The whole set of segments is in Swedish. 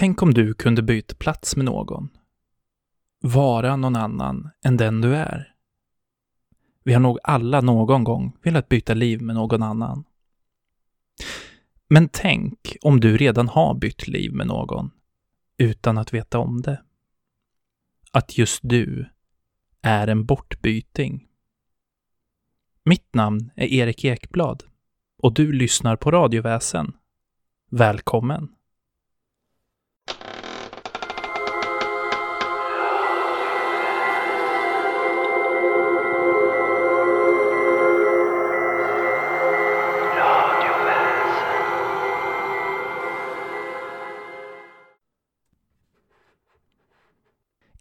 Tänk om du kunde byta plats med någon. Vara någon annan än den du är. Vi har nog alla någon gång velat byta liv med någon annan. Men tänk om du redan har bytt liv med någon utan att veta om det. Att just du är en bortbyting. Mitt namn är Erik Ekblad och du lyssnar på Radioväsen. Välkommen!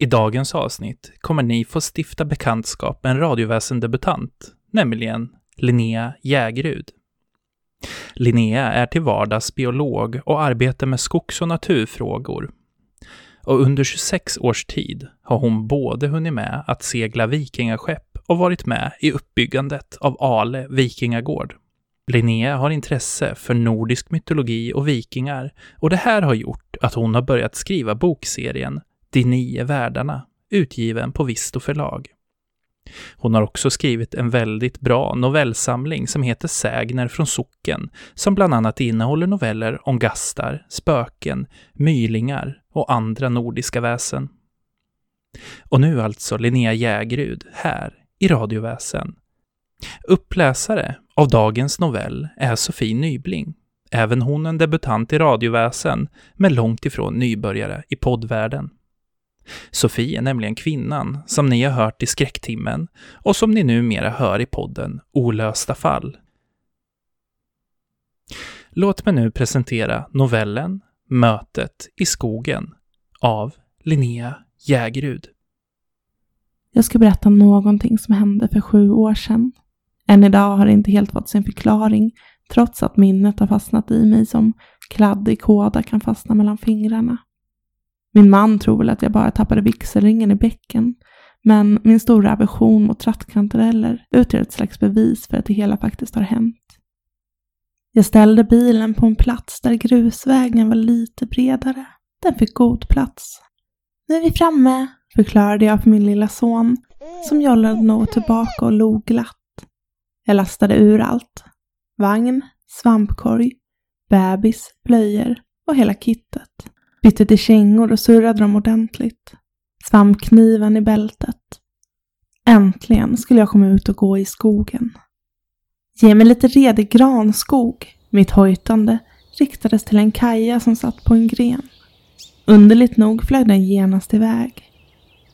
I dagens avsnitt kommer ni få stifta bekantskap med en radioväsendebutant, nämligen Linnea Jägerud. Linnea är till vardags biolog och arbetar med skogs och naturfrågor. Och under 26 års tid har hon både hunnit med att segla vikingaskepp och varit med i uppbyggandet av Ale vikingagård. Linnea har intresse för nordisk mytologi och vikingar och det här har gjort att hon har börjat skriva bokserien de nio världarna, utgiven på Visto förlag. Hon har också skrivit en väldigt bra novellsamling som heter Sägner från socken, som bland annat innehåller noveller om gastar, spöken, mylingar och andra nordiska väsen. Och nu alltså Linnea Jägerud här i Radioväsen. Uppläsare av dagens novell är Sofie Nybling. Även hon en debutant i radioväsen, men långt ifrån nybörjare i poddvärlden. Sofie är nämligen kvinnan som ni har hört i skräcktimmen och som ni numera hör i podden Olösta fall. Låt mig nu presentera novellen Mötet i skogen av Linnea Jägerud. Jag ska berätta någonting som hände för sju år sedan. Än idag har det inte helt fått sin förklaring, trots att minnet har fastnat i mig som kladdig kåda kan fastna mellan fingrarna. Min man tror väl att jag bara tappade vigselringen i bäcken, men min stora aversion mot trattkantareller utgör ett slags bevis för att det hela faktiskt har hänt. Jag ställde bilen på en plats där grusvägen var lite bredare. Den fick god plats. Nu är vi framme, förklarade jag för min lilla son, som jollade något tillbaka och log glatt. Jag lastade ur allt. Vagn, svampkorg, bebis, blöjor och hela kittet. Bytte till kängor och surrade dem ordentligt. Svampkniven i bältet. Äntligen skulle jag komma ut och gå i skogen. Ge mig lite redig granskog. Mitt hojtande riktades till en kaja som satt på en gren. Underligt nog flög den genast iväg.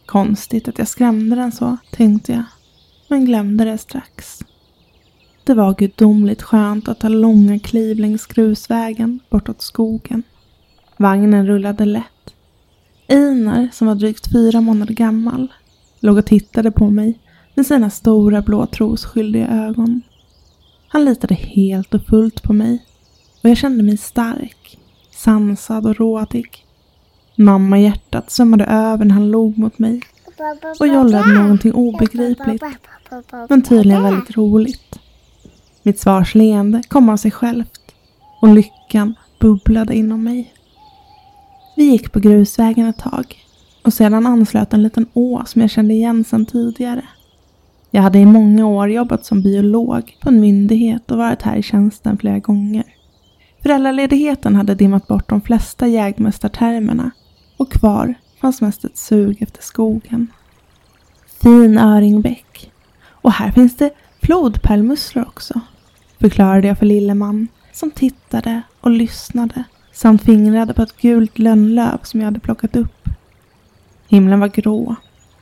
Konstigt att jag skrämde den så, tänkte jag, men glömde det strax. Det var gudomligt skönt att ta långa kliv längs grusvägen bortåt skogen. Vagnen rullade lätt. Einar, som var drygt fyra månader gammal, låg och tittade på mig med sina stora blå trosskyldiga ögon. Han litade helt och fullt på mig och jag kände mig stark, sansad och rådig. Mamma hjärtat svämmade över när han log mot mig och jollade någonting obegripligt, men tydligen väldigt roligt. Mitt svars leende kom av sig självt och lyckan bubblade inom mig. Vi gick på grusvägen ett tag och sedan anslöt en liten å som jag kände igen sedan tidigare. Jag hade i många år jobbat som biolog på en myndighet och varit här i tjänsten flera gånger. Föräldraledigheten hade dimmat bort de flesta jägmästartermerna och kvar fanns mest ett sug efter skogen. Fin öringbäck. Och här finns det flodpärlmusslor också, förklarade jag för lille man som tittade och lyssnade samt fingrade på ett gult lönnlöv som jag hade plockat upp. Himlen var grå.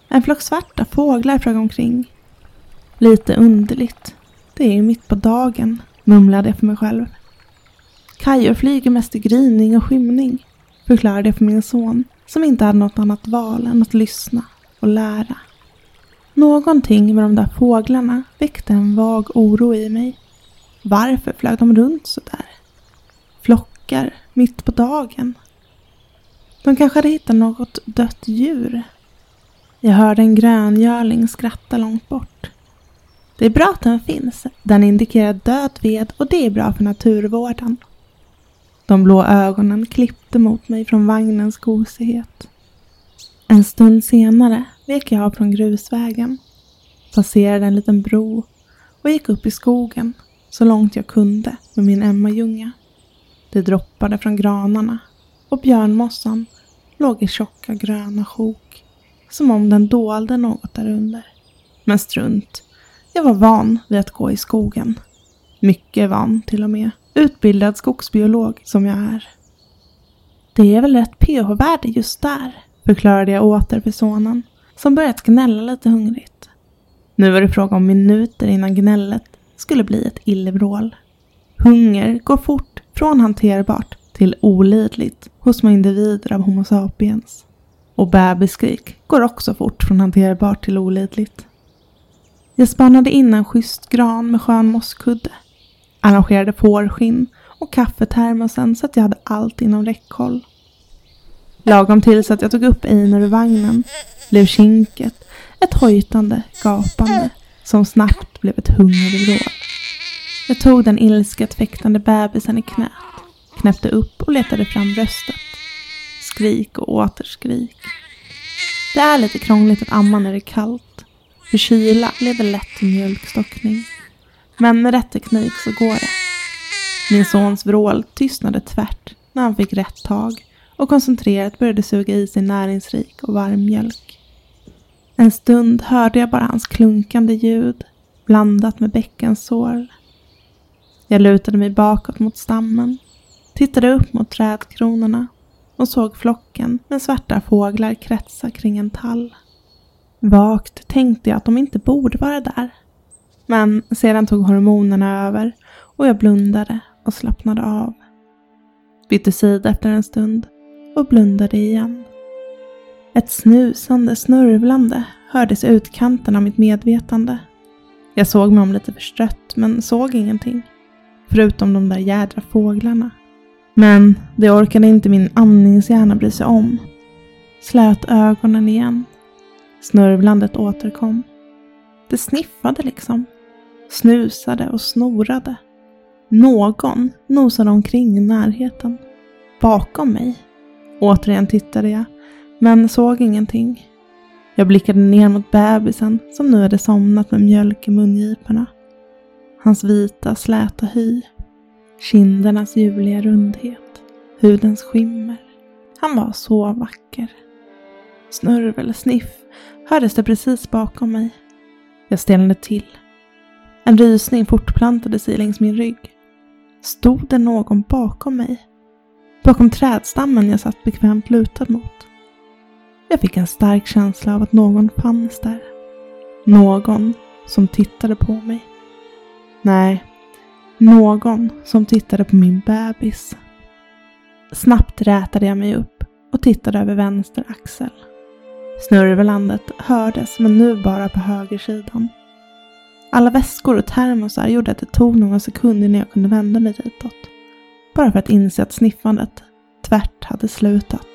En flock svarta fåglar flög omkring. Lite underligt. Det är ju mitt på dagen, mumlade jag för mig själv. Kajor flyger mest i gryning och skymning, förklarade jag för min son, som inte hade något annat val än att lyssna och lära. Någonting med de där fåglarna väckte en vag oro i mig. Varför flög de runt så där? Flockar mitt på dagen. De kanske hade hittat något dött djur. Jag hörde en gröngörling skratta långt bort. Det är bra att den finns. Den indikerar död ved och det är bra för naturvården. De blå ögonen klippte mot mig från vagnens gosighet. En stund senare vek jag av från grusvägen, passerade en liten bro och gick upp i skogen så långt jag kunde med min Emma-ljunga. Det droppade från granarna och björnmossan låg i tjocka gröna sjok, som om den dolde något därunder. Men strunt, jag var van vid att gå i skogen. Mycket van till och med. Utbildad skogsbiolog som jag är. Det är väl rätt pH-värde just där, förklarade jag åter för sonen, som börjat gnälla lite hungrigt. Nu var det fråga om minuter innan gnället skulle bli ett illvrål. Hunger går fort från hanterbart till olidligt hos små individer av Homo sapiens. Och bebisskrik går också fort från hanterbart till olidligt. Jag spanade in en schysst gran med skön mosskudde, arrangerade fårskinn och kaffetermosen så att jag hade allt inom räckhåll. Lagom tills att jag tog upp Einar ur vagnen blev kinket ett hojtande gapande som snabbt blev ett hungervrål. Jag tog den ilsket fäktande bebisen i knät, knäppte upp och letade fram bröstet. Skrik och åter skrik. Det är lite krångligt att amma när det är kallt. För kyla leder lätt till mjölkstockning. Men med rätt teknik så går det. Min sons vrål tystnade tvärt när han fick rätt tag och koncentrerat började suga i sig näringsrik och varm mjölk. En stund hörde jag bara hans klunkande ljud blandat med bäckens. Jag lutade mig bakåt mot stammen, tittade upp mot trädkronorna och såg flocken med svarta fåglar kretsa kring en tall. Vagt tänkte jag att de inte borde vara där. Men sedan tog hormonerna över och jag blundade och slappnade av. Bytte sida efter en stund och blundade igen. Ett snusande, snörvlande hördes i utkanten av mitt medvetande. Jag såg mig om lite förstrött, men såg ingenting. Förutom de där jädra fåglarna. Men det orkade inte min andningshjärna bry sig om. Slöt ögonen igen. Snörvlandet återkom. Det sniffade liksom. Snusade och snorade. Någon nosade omkring i närheten. Bakom mig. Återigen tittade jag, men såg ingenting. Jag blickade ner mot bebisen som nu hade somnat med mjölk i mungiporna. Hans vita släta hy. Kindernas ljuvliga rundhet. Hudens skimmer. Han var så vacker. Snurvel, sniff hördes det precis bakom mig. Jag stelnade till. En rysning fortplantade sig längs min rygg. Stod det någon bakom mig? Bakom trädstammen jag satt bekvämt lutad mot. Jag fick en stark känsla av att någon fanns där. Någon som tittade på mig. Nej, någon som tittade på min bebis. Snabbt rätade jag mig upp och tittade över vänster axel. Snurvelandet hördes men nu bara på högersidan. Alla väskor och termosar gjorde att det tog några sekunder innan jag kunde vända mig ditåt. Bara för att inse att sniffandet tvärt hade slutat.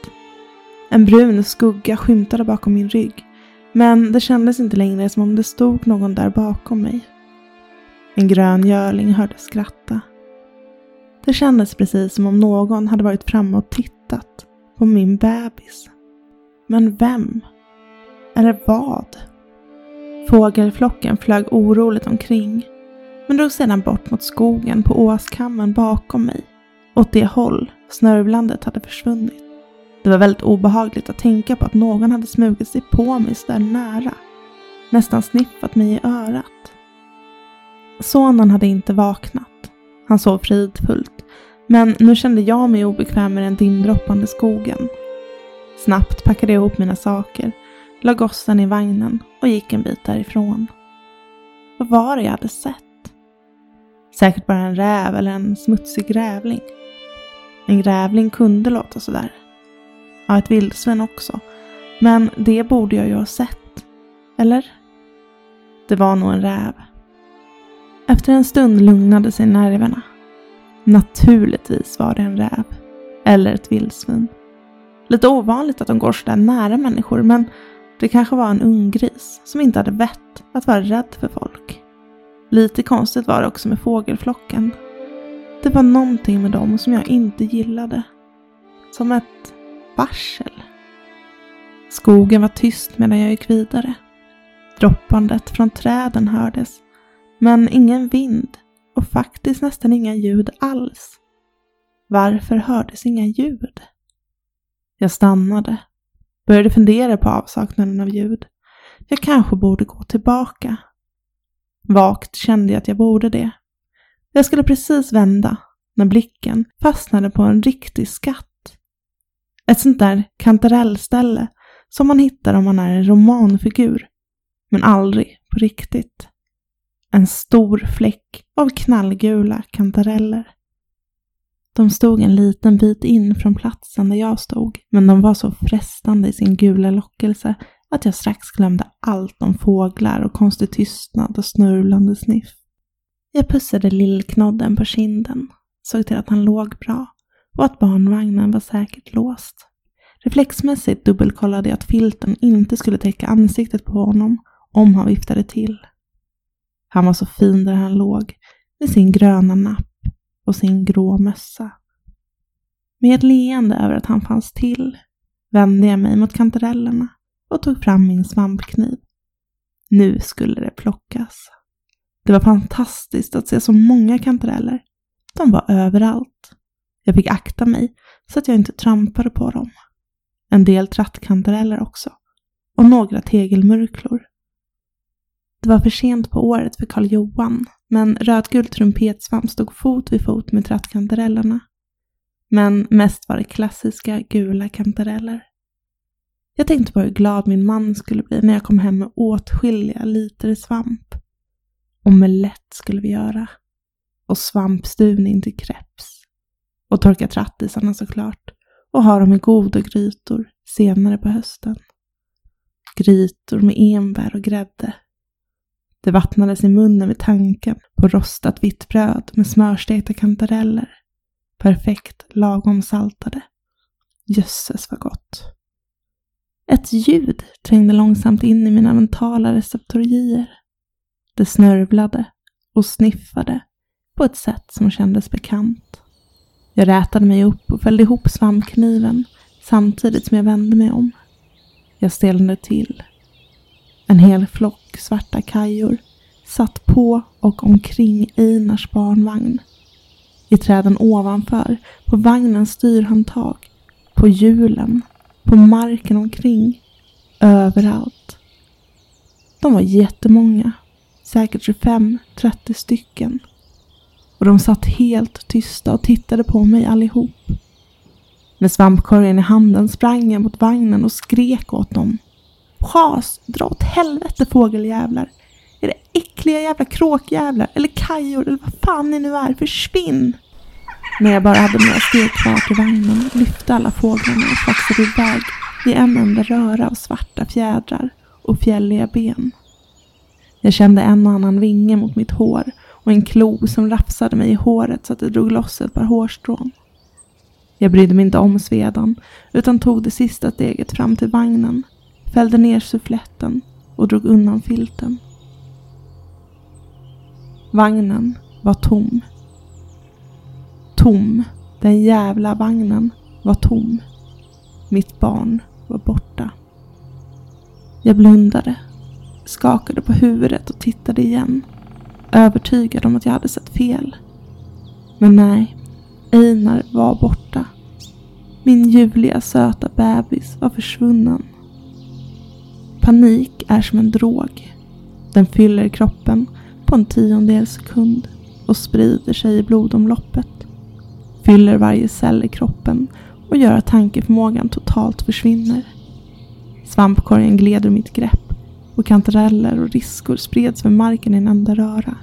En brun skugga skymtade bakom min rygg. Men det kändes inte längre som om det stod någon där bakom mig. En grön görling hördes skratta. Det kändes precis som om någon hade varit framme och tittat på min bebis. Men vem? Eller vad? Fågelflocken flög oroligt omkring men drog sedan bort mot skogen på åskammen bakom mig, åt det håll snörvlandet hade försvunnit. Det var väldigt obehagligt att tänka på att någon hade smugit sig på mig så där nära. Nästan sniffat mig i örat. Sonen hade inte vaknat. Han sov fridfullt. Men nu kände jag mig obekväm med den dimdroppande skogen. Snabbt packade jag ihop mina saker, la gossen i vagnen och gick en bit därifrån. Vad var det jag hade sett? Säkert bara en räv eller en smutsig grävling. En grävling kunde låta sådär. Ja, ett vildsvin också. Men det borde jag ju ha sett. Eller? Det var nog en räv. Efter en stund lugnade sig nerverna. Naturligtvis var det en räv. Eller ett vildsvin. Lite ovanligt att de går sådär nära människor men det kanske var en ung gris som inte hade vett att vara rädd för folk. Lite konstigt var det också med fågelflocken. Det Det var någonting med dem som jag inte gillade. Som ett varsel. Skogen var tyst medan jag gick vidare. Droppandet från träden hördes, men ingen vind och faktiskt nästan inga ljud alls. Varför hördes inga ljud? Jag stannade, började fundera på avsaknaden av ljud. Jag kanske borde gå tillbaka. Vagt kände jag att jag borde det. Jag skulle precis vända när blicken fastnade på en riktig skatt. Ett sånt där kantarellställe som man hittar om man är en romanfigur, men aldrig på riktigt. En stor fläck av knallgula kantareller. De stod en liten bit in från platsen där jag stod, men de var så frestande i sin gula lockelse att jag strax glömde allt om fåglar och konstig tystnad och snurlande sniff. Jag pussade lillknodden på kinden, såg till att han låg bra och att barnvagnen var säkert låst. Reflexmässigt dubbelkollade jag att filten inte skulle täcka ansiktet på honom om han viftade till. Han var så fin där han låg med sin gröna napp och sin grå mössa. Med ett leende över att han fanns till vände jag mig mot kantarellerna och tog fram min svampkniv. Nu skulle det plockas. Det var fantastiskt att se så många kantareller. De var överallt. Jag fick akta mig så att jag inte trampade på dem. En del trattkantareller också. Och några tegelmurklor. Det var för sent på året för Karl Johan, men rödgul trumpetsvamp stod fot vid fot med trattkantarellerna. Men mest var det klassiska gula kantareller. Jag tänkte på hur glad min man skulle bli när jag kom hem med åtskilliga liter svamp. Omelett skulle vi göra. Och svampstuvning till kreps. Och torka trattisarna såklart. Och ha dem i goda grytor senare på hösten. Grytor med enbär och grädde. Det vattnades i munnen vid tanken på rostat vitt bröd med smörstekta kantareller. Perfekt lagom saltade. Jösses vad gott. Ett ljud trängde långsamt in i mina mentala receptorier. Det snörvlade och sniffade på ett sätt som kändes bekant. Jag rätade mig upp och fällde ihop svampkniven samtidigt som jag vände mig om. Jag stelnade till. En hel flock svarta kajor satt på och omkring Einars barnvagn. I träden ovanför, på vagnens styrhandtag, på hjulen, på marken omkring, överallt. De var jättemånga, säkert 25-30 stycken. Och de satt helt tysta och tittade på mig allihop. Med svampkorgen i handen sprang jag mot vagnen och skrek åt dem. Schas, dra åt helvete fågeljävlar. Är det äckliga jävla kråkjävlar eller kajor eller vad fan ni nu är, försvinn! När jag bara hade några steg kvar till vagnen lyfte alla fåglarna och flaxade iväg i en enda röra av svarta fjädrar och fjälliga ben. Jag kände en och annan vinge mot mitt hår och en klo som rafsade mig i håret så att det drog loss ett par hårstrån. Jag brydde mig inte om svedan utan tog det sista steget fram till vagnen, fällde ner suffletten och drog undan filten. Vagnen var tom. Tom. Den jävla vagnen var tom. Mitt barn var borta. Jag blundade, skakade på huvudet och tittade igen. Övertygad om att jag hade sett fel. Men nej, Einar var borta. Min ljuvliga söta bebis var försvunnen. Panik är som en drog. Den fyller kroppen på en tiondel sekund och sprider sig i blodomloppet. Fyller varje cell i kroppen och gör att tankeförmågan totalt försvinner. Svampkorgen gled ur mitt grepp och kantareller och riskor spreds över marken i en enda röra.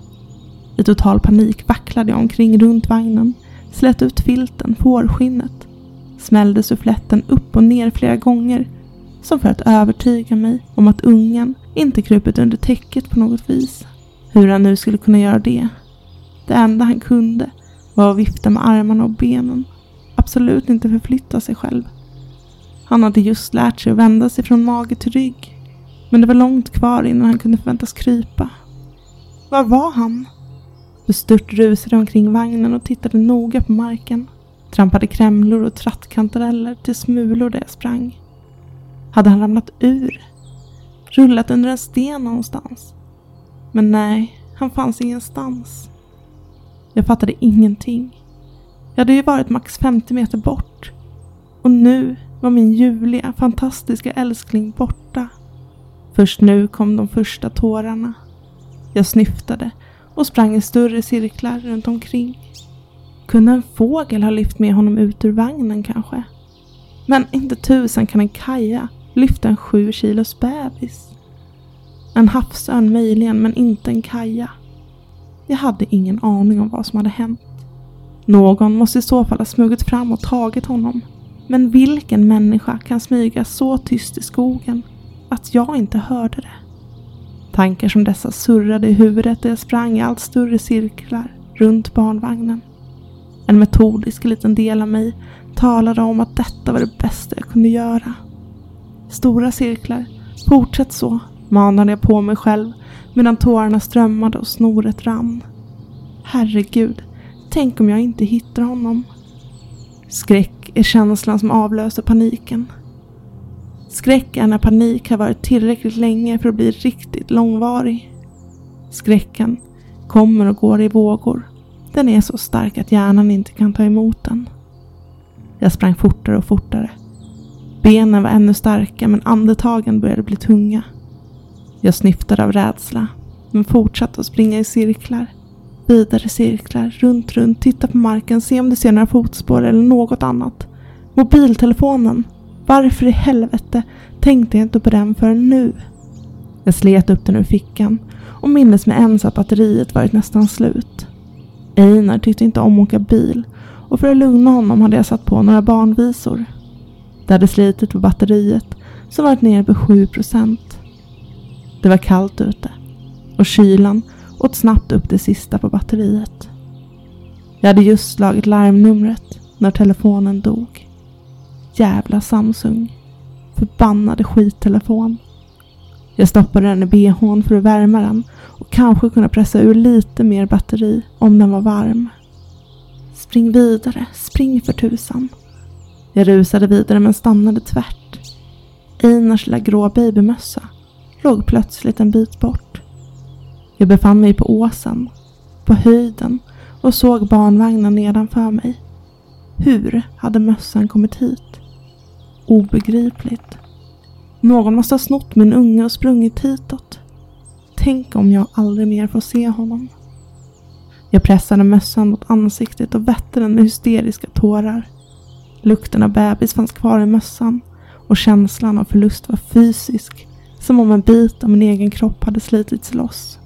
I total panik vacklade jag omkring runt vagnen, slet ut filten, fårskinnet, smällde suffletten upp och ner flera gånger som för att övertyga mig om att ungen inte krupit under täcket på något vis. Hur han nu skulle kunna göra det. Det enda han kunde var att vifta med armarna och benen. Absolut inte förflytta sig själv. Han hade just lärt sig att vända sig från mage till rygg. Men det var långt kvar innan han kunde förväntas krypa. Var var han? Bestört rusade omkring vagnen och tittade noga på marken. Trampade kremlor och trattkantareller till smulor där jag sprang. Hade han ramlat ur? Rullat under en sten någonstans? Men nej, han fanns ingenstans. Jag fattade ingenting. Jag hade ju varit max 50 meter bort. Och nu var min ljuvliga, fantastiska älskling borta. Först nu kom de första tårarna. Jag snyftade och sprang i större cirklar runt omkring. Kunde en fågel ha lyft med honom ut ur vagnen kanske? Men inte tusan kan en kaja lyfta en sju kilos bebis. En havsörn möjligen, men inte en kaja. Jag hade ingen aning om vad som hade hänt. Någon måste i så fall ha smugit fram och tagit honom. Men vilken människa kan smyga så tyst i skogen att jag inte hörde det? Tankar som dessa surrade i huvudet och jag sprang i allt större cirklar runt barnvagnen. En metodisk liten del av mig talade om att detta var det bästa jag kunde göra. Stora cirklar, fortsätt så, manade jag på mig själv medan tårarna strömmade och snoret rann. Herregud, tänk om jag inte hittar honom. Skräck är känslan som avlöser paniken. Skräck är när panik har varit tillräckligt länge för att bli riktigt långvarig. Skräcken kommer och går i vågor. Den är så stark att hjärnan inte kan ta emot den. Jag sprang fortare och fortare. Benen var ännu starka men andetagen började bli tunga. Jag snyftade av rädsla men fortsatte att springa i cirklar. Vidare cirklar, runt, runt, titta på marken, se om du ser några fotspår eller något annat. Mobiltelefonen. Varför i helvete tänkte jag inte på den förrän nu? Jag slet upp den ur fickan och mindes med ens att batteriet varit nästan slut. Einar tyckte inte om att åka bil och för att lugna honom hade jag satt på några barnvisor. Det hade slitit på batteriet som varit nere på 7 procent. Det var kallt ute och kylan åt snabbt upp det sista på batteriet. Jag hade just slagit larmnumret när telefonen dog. Jävla Samsung. Förbannade skittelefon. Jag stoppade den i bhn för att värma den och kanske kunna pressa ur lite mer batteri om den var varm. Spring vidare, spring för tusan. Jag rusade vidare men stannade tvärt. Einars lilla grå babymössa låg plötsligt en bit bort. Jag befann mig på åsen, på höjden och såg barnvagnen nedanför mig. Hur hade mössan kommit hit? Obegripligt. Någon måste ha snott min unge och sprungit hitåt. Tänk om jag aldrig mer får se honom. Jag pressade mössan mot ansiktet och vätte den med hysteriska tårar. Lukten av bebis fanns kvar i mössan och känslan av förlust var fysisk. Som om en bit av min egen kropp hade slitits loss.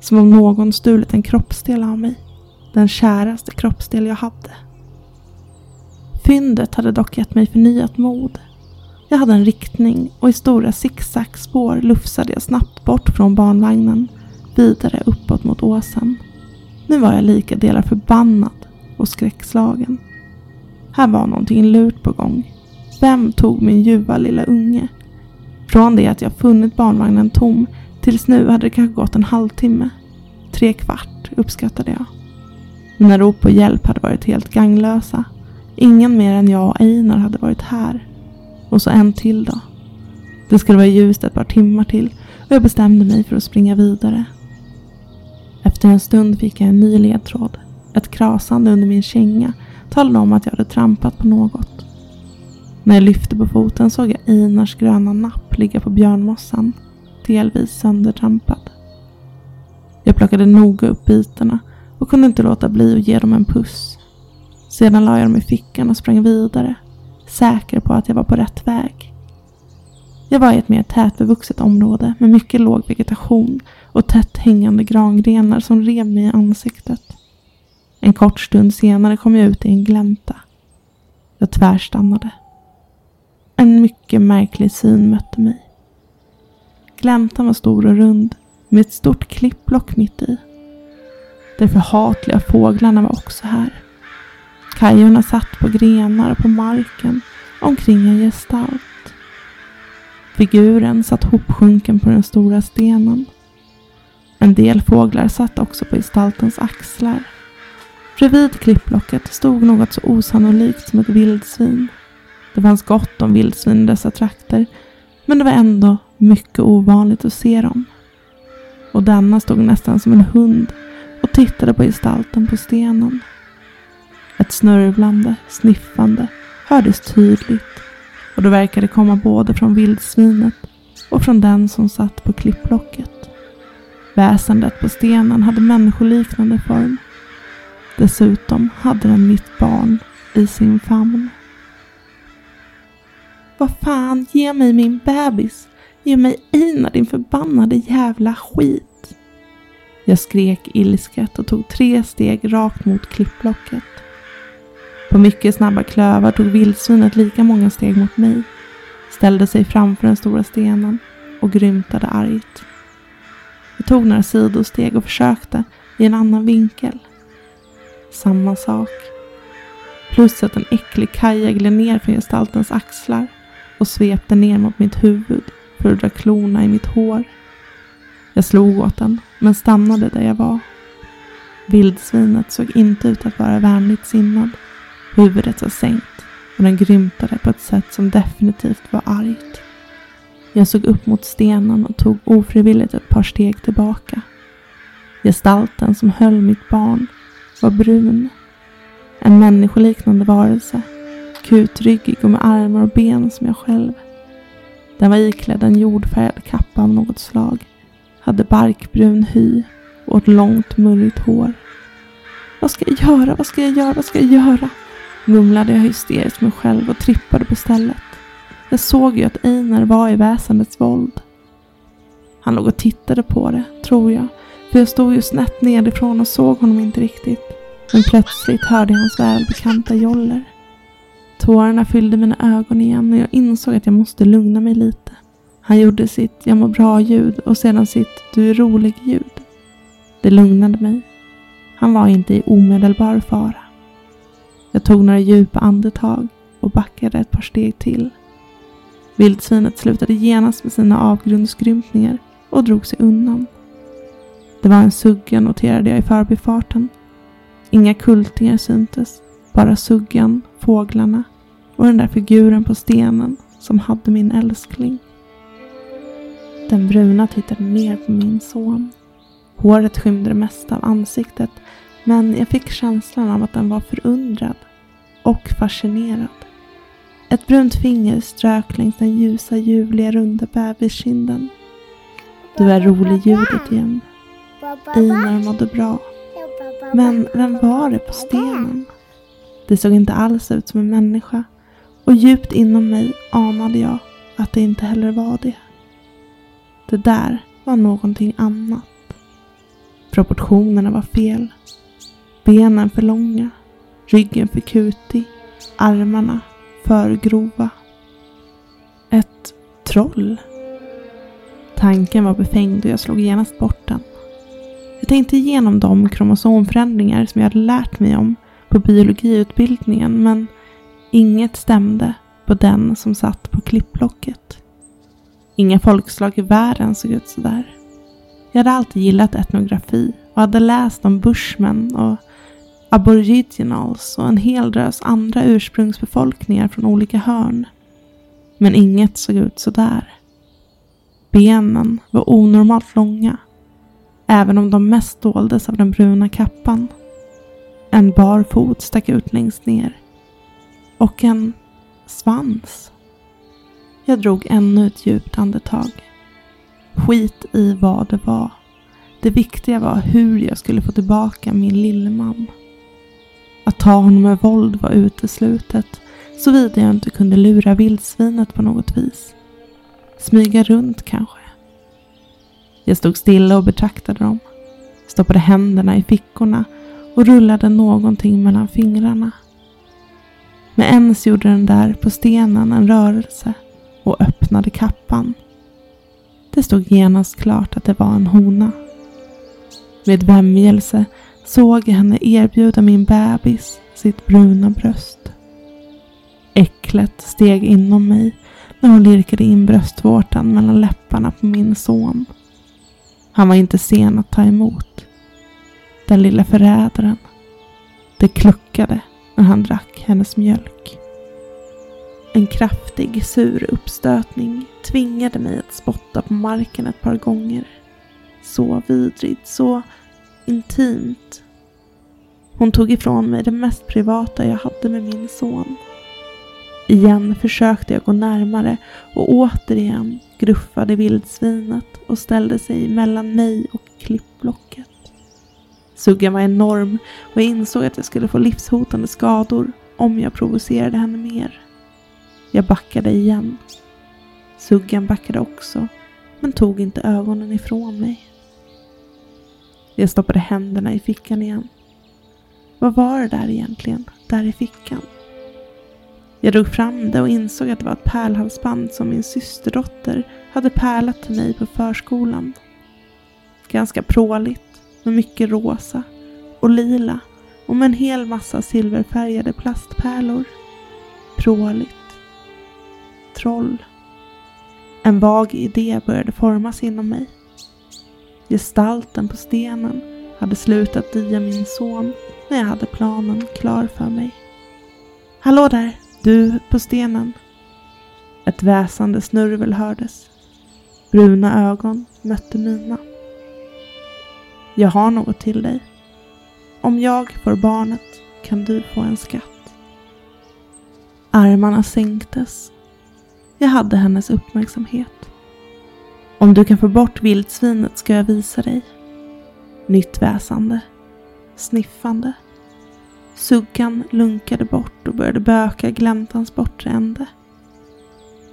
Som om någon stulit en kroppsdel av mig. Den käraste kroppsdel jag hade. Fyndet hade dock gett mig förnyat mod. Jag hade en riktning och i stora zigzagspår lufsade jag snabbt bort från barnvagnen, vidare uppåt mot åsen. Nu var jag lika delar förbannad och skräckslagen. Här var någonting lurt på gång. Vem tog min ljuva lilla unge? Från det att jag funnit barnvagnen tom tills nu hade det kanske gått en halvtimme. Tre kvart uppskattade jag. Mina rop på hjälp hade varit helt ganglösa. Ingen mer än jag och Einar hade varit här. Och så en till då. Det skulle vara ljust ett par timmar till och jag bestämde mig för att springa vidare. Efter en stund fick jag en ny ledtråd. Ett krasande under min känga talade om att jag hade trampat på något. När jag lyfte på foten såg jag Einars gröna napp ligga på björnmossan, delvis söndertrampad. Jag plockade noga upp bitarna och kunde inte låta bli att ge dem en puss. Sedan la jag dem i fickan och sprang vidare, säker på att jag var på rätt väg. Jag var i ett mer tätbevuxet område med mycket låg vegetation och tätt hängande grangrenar som rev mig i ansiktet. En kort stund senare kom jag ut i en glänta. Jag tvärstannade. En mycket märklig syn mötte mig. Gläntan var stor och rund med ett stort klippblock mitt i. De förhatliga fåglarna var också här. Kajorna satt på grenar och på marken omkring en gestalt. Figuren satt hopsjunken på den stora stenen. En del fåglar satt också på gestaltens axlar. Bredvid klippblocket stod något så osannolikt som ett vildsvin. Det fanns gott om vildsvin i dessa trakter, men det var ändå mycket ovanligt att se dem. Och denna stod nästan som en hund och tittade på gestalten på stenen. Ett snörvlande, sniffande hördes tydligt och det verkade komma både från vildsvinet och från den som satt på klippblocket. Väsendet på stenen hade människoliknande form. Dessutom hade den mitt barn i sin famn. Vad fan, ge mig min bebis! Ge mig Einar din förbannade jävla skit! Jag skrek ilsket och tog tre steg rakt mot klippblocket. På mycket snabba klövar tog vildsvinet lika många steg mot mig, ställde sig framför den stora stenen och grymtade argt. Jag tog några sidosteg och försökte i en annan vinkel. Samma sak. Plus att en äcklig kaja gled ner från gestaltens axlar och svepte ner mot mitt huvud för att dra klorna i mitt hår. Jag slog åt den, men stannade där jag var. Vildsvinet såg inte ut att vara vänligt sinnad. Huvudet var sänkt och den grymtade på ett sätt som definitivt var argt. Jag såg upp mot stenen och tog ofrivilligt ett par steg tillbaka. Gestalten som höll mitt barn var brun. En människoliknande varelse. Kutryggig och med armar och ben som jag själv. Den var iklädd en jordfärgad kappa av något slag. Hade barkbrun hy och ett långt murrigt hår. Vad ska jag göra? Vad ska jag göra? Vad ska jag göra? Mumlade jag hysteriskt mig själv och trippade på stället. Jag såg ju att Einar var i väsendets våld. Han låg och tittade på det, tror jag. För jag stod ju snett nedifrån och såg honom inte riktigt. Men plötsligt hörde jag hans välbekanta joller. Tårarna fyllde mina ögon igen och jag insåg att jag måste lugna mig lite. Han gjorde sitt jag mår bra-ljud och sedan sitt du är rolig-ljud. Det lugnade mig. Han var inte i omedelbar fara. Jag tog några djupa andetag och backade ett par steg till. Vildsvinet slutade genast med sina avgrundsgrymtningar och drog sig undan. Det var en sugga noterade jag i förbifarten. Inga kultingar syntes, bara suggan, fåglarna och den där figuren på stenen som hade min älskling. Den bruna tittade ner på min son. Håret skymde det mesta av ansiktet men jag fick känslan av att den var förundrad och fascinerad. Ett brunt finger strök längs den ljusa, ljuvliga, runda bebiskinden. Du är rolig ljudet igen. Einar mådde bra. Men vem var det på stenen? Det såg inte alls ut som en människa och djupt inom mig anade jag att det inte heller var det. Det där var någonting annat. Proportionerna var fel. Benen för långa, ryggen för kutig, armarna för grova. Ett troll. Tanken var befängd och jag slog genast bort den. Jag tänkte igenom de kromosomförändringar som jag hade lärt mig om på biologiutbildningen men inget stämde på den som satt på klippblocket. Inga folkslag i världen såg ut sådär. Jag hade alltid gillat etnografi och hade läst om bushmen och aboriginals och en hel drös andra ursprungsbefolkningar från olika hörn. Men inget såg ut sådär. Benen var onormalt långa, även om de mest doldes av den bruna kappan. En bar fot stack ut längst ner. Och en svans. Jag drog ännu ett djupt andetag. Skit i vad det var. Det viktiga var hur jag skulle få tillbaka min lilleman. Att ta honom med våld var uteslutet, såvida jag inte kunde lura vildsvinet på något vis. Smyga runt kanske. Jag stod stilla och betraktade dem. Stoppade händerna i fickorna och rullade någonting mellan fingrarna. Med ens gjorde den där på stenen en rörelse och öppnade kappan. Det stod genast klart att det var en hona. Med vämjelse såg jag henne erbjuda min bebis sitt bruna bröst. Äcklet steg inom mig när hon lirkade in bröstvårtan mellan läpparna på min son. Han var inte sen att ta emot. Den lilla förrädaren. Det kluckade när han drack hennes mjölk. En kraftig, sur uppstötning tvingade mig att spotta på marken ett par gånger. Så vidrigt, så intimt. Hon tog ifrån mig det mest privata jag hade med min son. Igen försökte jag gå närmare och återigen gruffade vildsvinet och ställde sig mellan mig och klippblocket. Suggan var enorm och jag insåg att jag skulle få livshotande skador om jag provocerade henne mer. Jag backade igen. Suggan backade också, men tog inte ögonen ifrån mig. Jag stoppade händerna i fickan igen. Vad var det där egentligen, där i fickan? Jag drog fram det och insåg att det var ett pärlhalsband som min systerdotter hade pärlat till mig på förskolan. Ganska pråligt, med mycket rosa och lila och med en hel massa silverfärgade plastpärlor. Pråligt. Troll. En vag idé började formas inom mig. Gestalten på stenen hade slutat dia min son när jag hade planen klar för mig. Hallå där, du på stenen. Ett väsande snurvel hördes. Bruna ögon mötte mina. Jag har något till dig. Om jag får barnet kan du få en skatt. Armarna sänktes. Jag hade hennes uppmärksamhet. Om du kan få bort vildsvinet ska jag visa dig. Nytt väsande. Sniffande. Suggan lunkade bort och började böka gläntans bortre ände.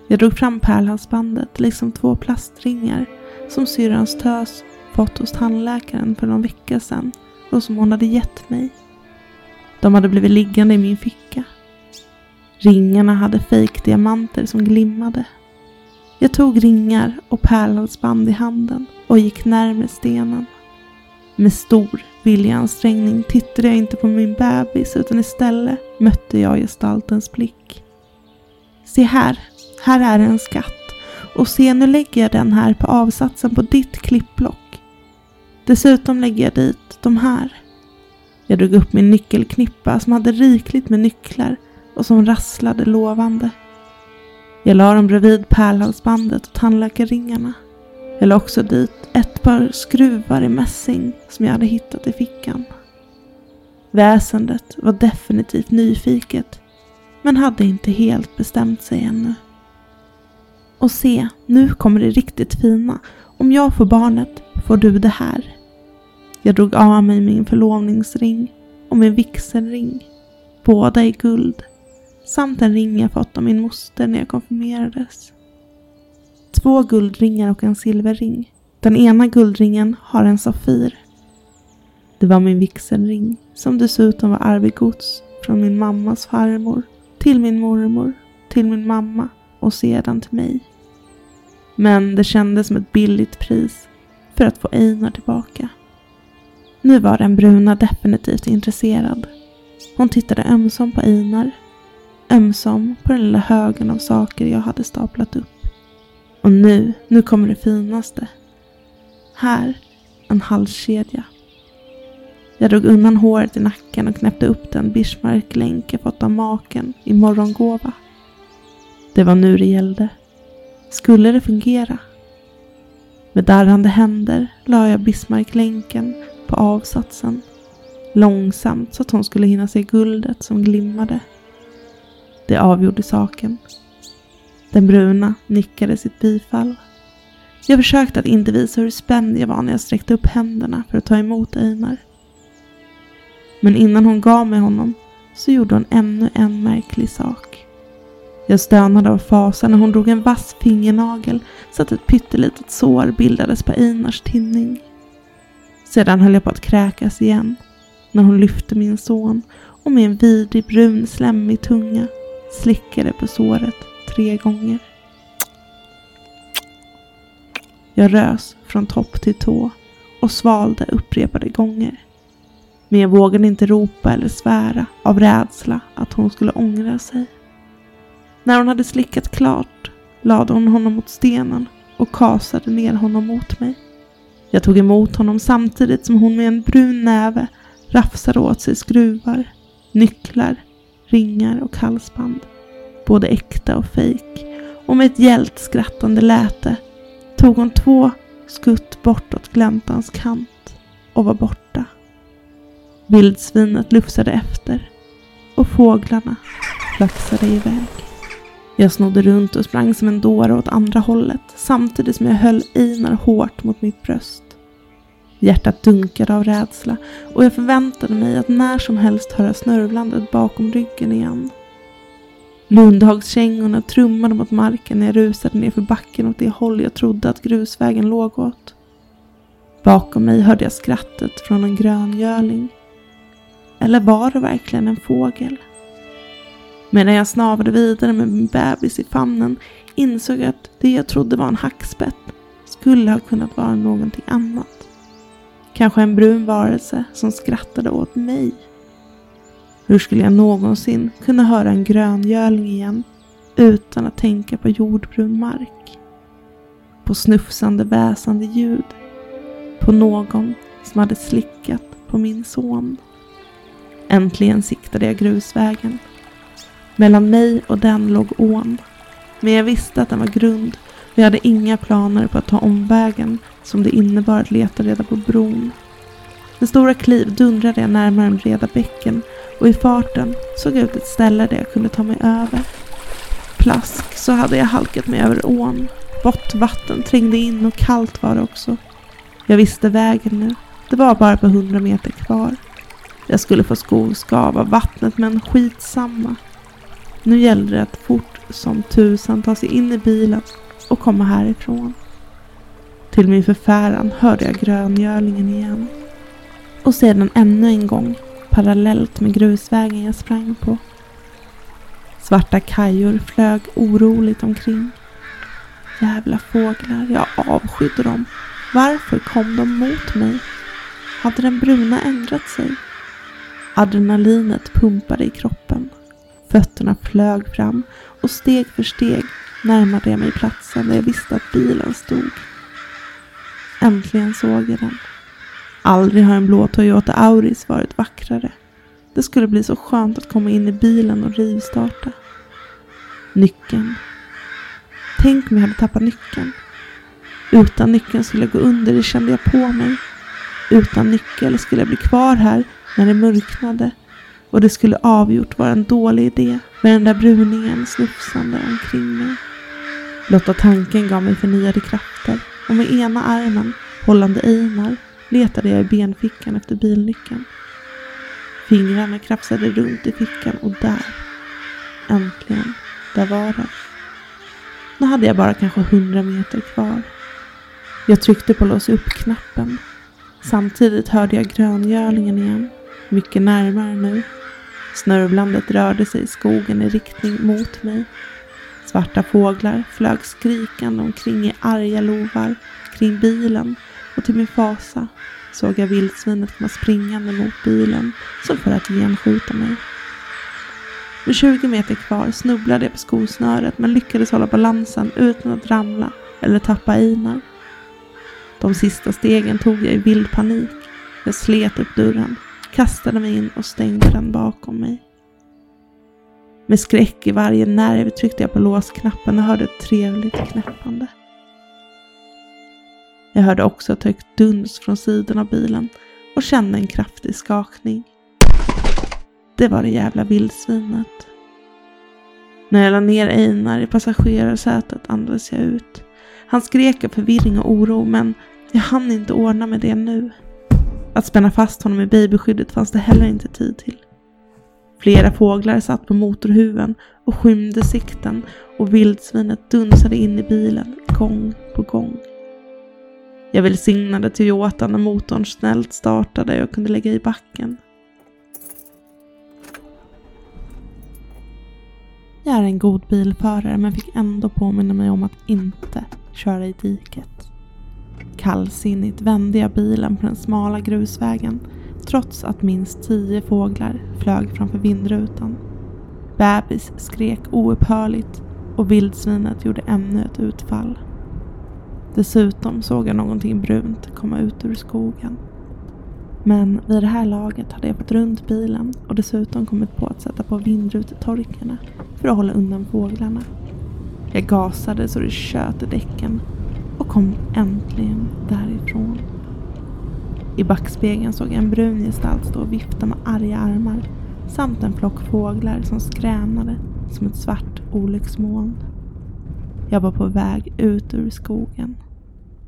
Jag drog fram pärlhalsbandet liksom två plastringar som syrrans tös fått hos tandläkaren för någon vecka sedan och som hon hade gett mig. De hade blivit liggande i min ficka. Ringarna hade fejkdiamanter som glimmade. Jag tog ringar och pärlhalsband i handen och gick närmare stenen. Med stor viljeansträngning tittade jag inte på min bebis utan istället mötte jag gestaltens blick. Se här, här är en skatt och se nu lägger jag den här på avsatsen på ditt klippblock. Dessutom lägger jag dit de här. Jag drog upp min nyckelknippa som hade rikligt med nycklar och som rasslade lovande. Jag la dem bredvid pärlhalsbandet och tandläkarringarna. Jag la också dit ett par skruvar i mässing som jag hade hittat i fickan. Väsendet var definitivt nyfiket men hade inte helt bestämt sig ännu. Och se, nu kommer det riktigt fina. Om jag får barnet får du det här. Jag drog av mig min förlovningsring och min vigselring. Båda i guld. Samt en ring jag fått av min moster när jag konfirmerades. Två guldringar och en silverring. Den ena guldringen har en safir. Det var min vigselring som dessutom var arvegods från min mammas farmor till min mormor, till min mamma och sedan till mig. Men det kändes som ett billigt pris för att få Einar tillbaka. Nu var den bruna definitivt intresserad. Hon tittade ömsom på Einar, ömsom på den lilla högen av saker jag hade staplat upp. Och nu, nu kommer det finaste. Här, en halskedja. Jag drog undan håret i nacken och knäppte upp den Bismarck-länk jag fått av maken i morgongåva. Det var nu det gällde. Skulle det fungera? Med darrande händer la jag Bismarck-länken på avsatsen. Långsamt så att hon skulle hinna se guldet som glimmade. Det avgjorde saken. Den bruna nickade sitt bifall. Jag försökte att inte visa hur spänd jag var när jag sträckte upp händerna för att ta emot Einar. Men innan hon gav mig honom så gjorde hon ännu en märklig sak. Jag stönade av fasa när hon drog en vass fingernagel så att ett pyttelitet sår bildades på Einars tinning. Sedan höll jag på att kräkas igen när hon lyfte min son och med en vidrig brun slemmig tunga slickade på såret tre gånger. Jag rös från topp till tå och svalde upprepade gånger. Men jag vågade inte ropa eller svära av rädsla att hon skulle ångra sig. När hon hade slickat klart lade hon honom mot stenen och kasade ner honom mot mig. Jag tog emot honom samtidigt som hon med en brun näve rafsade åt sig skruvar, nycklar, ringar och halsband. Både äkta och fejk. Och med ett gällt skrattande läte tog hon två skutt bortåt gläntans kant och var borta. Vildsvinet lufsade efter och fåglarna flaxade iväg. Jag snodde runt och sprang som en dåre åt andra hållet samtidigt som jag höll Einar hårt mot mitt bröst. Hjärtat dunkade av rädsla och jag förväntade mig att när som helst höra snörvlandet bakom ryggen igen. Lundhagskängorna trummade mot marken när jag rusade ner för backen åt det håll jag trodde att grusvägen låg åt. Bakom mig hörde jag skrattet från en gröngöling. Eller var det verkligen en fågel? Medan jag snavade vidare med min bebis i famnen insåg jag att det jag trodde var en hackspett skulle ha kunnat vara någonting annat. Kanske en brun varelse som skrattade åt mig. Hur skulle jag någonsin kunna höra en gröngöling igen utan att tänka på jordbrun mark? På snufsande väsande ljud. På någon som hade slickat på min son. Äntligen siktade jag grusvägen. Mellan mig och den låg ån. Men jag visste att den var grund och jag hade inga planer på att ta omvägen som det innebar att leta reda på bron. Med stora kliv dundrade jag närmare den breda bäcken och i farten såg jag ut ett ställe där jag kunde ta mig över. Plask så hade jag halkat mig över ån. Vått vatten trängde in och kallt var det också. Jag visste vägen nu. Det var bara på hundra meter kvar. Jag skulle få skoskav av vattnet men skitsamma. Nu gällde det att fort som tusan ta sig in i bilen och komma härifrån. Till min förfäran hörde jag gröngölingen igen. Och sedan ännu en gång parallellt med grusvägen jag sprang på. Svarta kajor flög oroligt omkring. Jävla fåglar, jag avskydde dem. Varför kom de mot mig? Hade den bruna ändrat sig? Adrenalinet pumpade i kroppen. Fötterna flög fram och steg för steg närmade jag mig platsen där jag visste att bilen stod. Äntligen såg jag den. Aldrig har en blå Toyota Auris varit vackrare. Det skulle bli så skönt att komma in i bilen och rivstarta. Nyckeln. Tänk om jag hade tappat nyckeln. Utan nyckeln skulle jag gå under, det kände jag på mig. Utan nyckel skulle jag bli kvar här när det mörknade och det skulle avgjort vara en dålig idé med den där bruningen snufsande omkring mig. Blotta tanken gav mig förnyade krafter och med ena armen, hållande Einar, letade jag i benfickan efter bilnyckeln. Fingrarna krafsade runt i fickan och där, äntligen, där var den. Nu hade jag bara kanske hundra meter kvar. Jag tryckte på lås upp-knappen. Samtidigt hörde jag gröngörlingen igen, mycket närmare nu. Snörvlandet rörde sig i skogen i riktning mot mig. Svarta fåglar flög skrikande omkring i arga lovar kring bilen och till min fasa såg jag vildsvinet komma springande mot bilen som för att genskjuta mig. Med 20 meter kvar snubblade jag på skosnöret men lyckades hålla balansen utan att ramla eller tappa Einar. De sista stegen tog jag i vild panik. Jag slet upp dörren, kastade mig in och stängde den bakom mig. Med skräck i varje nerv tryckte jag på låsknappen och hörde ett trevligt knäppande. Jag hörde också ett högt duns från sidan av bilen och kände en kraftig skakning. Det var det jävla vildsvinet. När jag la ner Einar i passagerarsätet andades jag ut. Han skrek av förvirring och oro men jag hann inte ordna med det nu. Att spänna fast honom i babyskyddet fanns det heller inte tid till. Flera fåglar satt på motorhuven och skymde sikten och vildsvinet dunsade in i bilen gång på gång. Jag välsignade Toyotan när motorn snällt startade och kunde lägga i backen. Jag är en god bilförare men fick ändå påminna mig om att inte köra i diket. Kallsinnigt vände jag bilen på den smala grusvägen trots att minst tio fåglar flög framför vindrutan. Bebis skrek oupphörligt och vildsvinet gjorde ännu ett utfall. Dessutom såg jag någonting brunt komma ut ur skogen. Men vid det här laget hade jag fått runt bilen och dessutom kommit på att sätta på vindrutetorkarna för att hålla undan fåglarna. Jag gasade så det tjöt i däcken och kom äntligen därifrån. I backspegeln såg jag en brun gestalt stå och vifta med arga armar samt en flock fåglar som skränade som ett svart olycksmoln. Jag var på väg ut ur skogen.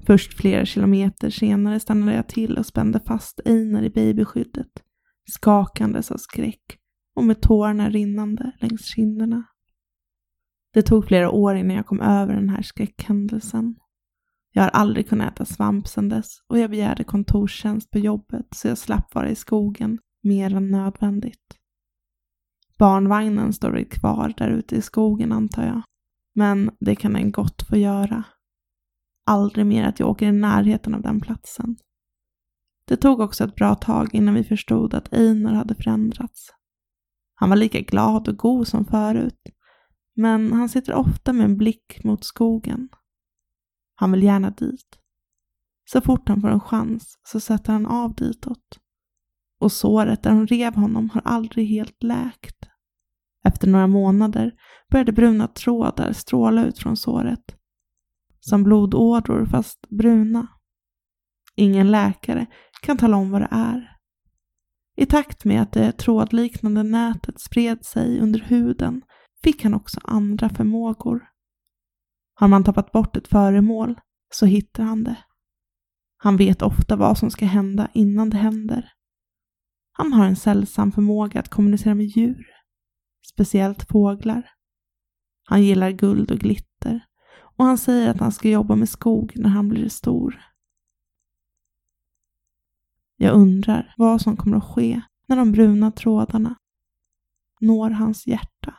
Först flera kilometer senare stannade jag till och spände fast Einar i babyskyddet, skakandes av skräck och med tårarna rinnande längs kinderna. Det tog flera år innan jag kom över den här skräckhändelsen. Jag har aldrig kunnat äta svamp sedan dess och jag begärde kontorstjänst på jobbet så jag slapp vara i skogen mer än nödvändigt. Barnvagnen står väl kvar där ute i skogen antar jag. Men det kan den gott få göra. Aldrig mer att jag åker i närheten av den platsen. Det tog också ett bra tag innan vi förstod att Einar hade förändrats. Han var lika glad och god som förut, men han sitter ofta med en blick mot skogen. Han vill gärna dit. Så fort han får en chans så sätter han av ditåt. Och såret där hon rev honom har aldrig helt läkt. Efter några månader började bruna trådar stråla ut från såret. Som blodådror fast bruna. Ingen läkare kan tala om vad det är. I takt med att det trådliknande nätet spred sig under huden fick han också andra förmågor. Har man tappat bort ett föremål så hittar han det. Han vet ofta vad som ska hända innan det händer. Han har en sällsam förmåga att kommunicera med djur, speciellt fåglar. Han gillar guld och glitter och han säger att han ska jobba med skog när han blir stor. Jag undrar vad som kommer att ske när de bruna trådarna når hans hjärta.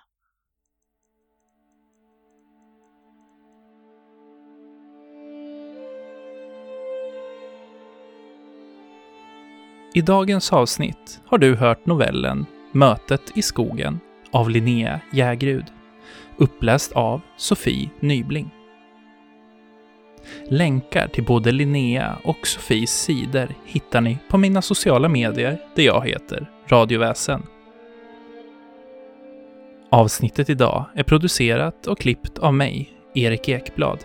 I dagens avsnitt har du hört novellen Mötet i skogen av Linnea Jägrud, uppläst av Sofie Nybling. Länkar till både Linnea och Sofies sidor hittar ni på mina sociala medier där jag heter Radioväsen. Avsnittet idag är producerat och klippt av mig, Erik Ekblad.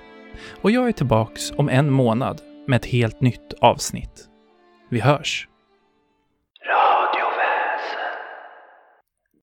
Och jag är tillbaks om en månad med ett helt nytt avsnitt. Vi hörs!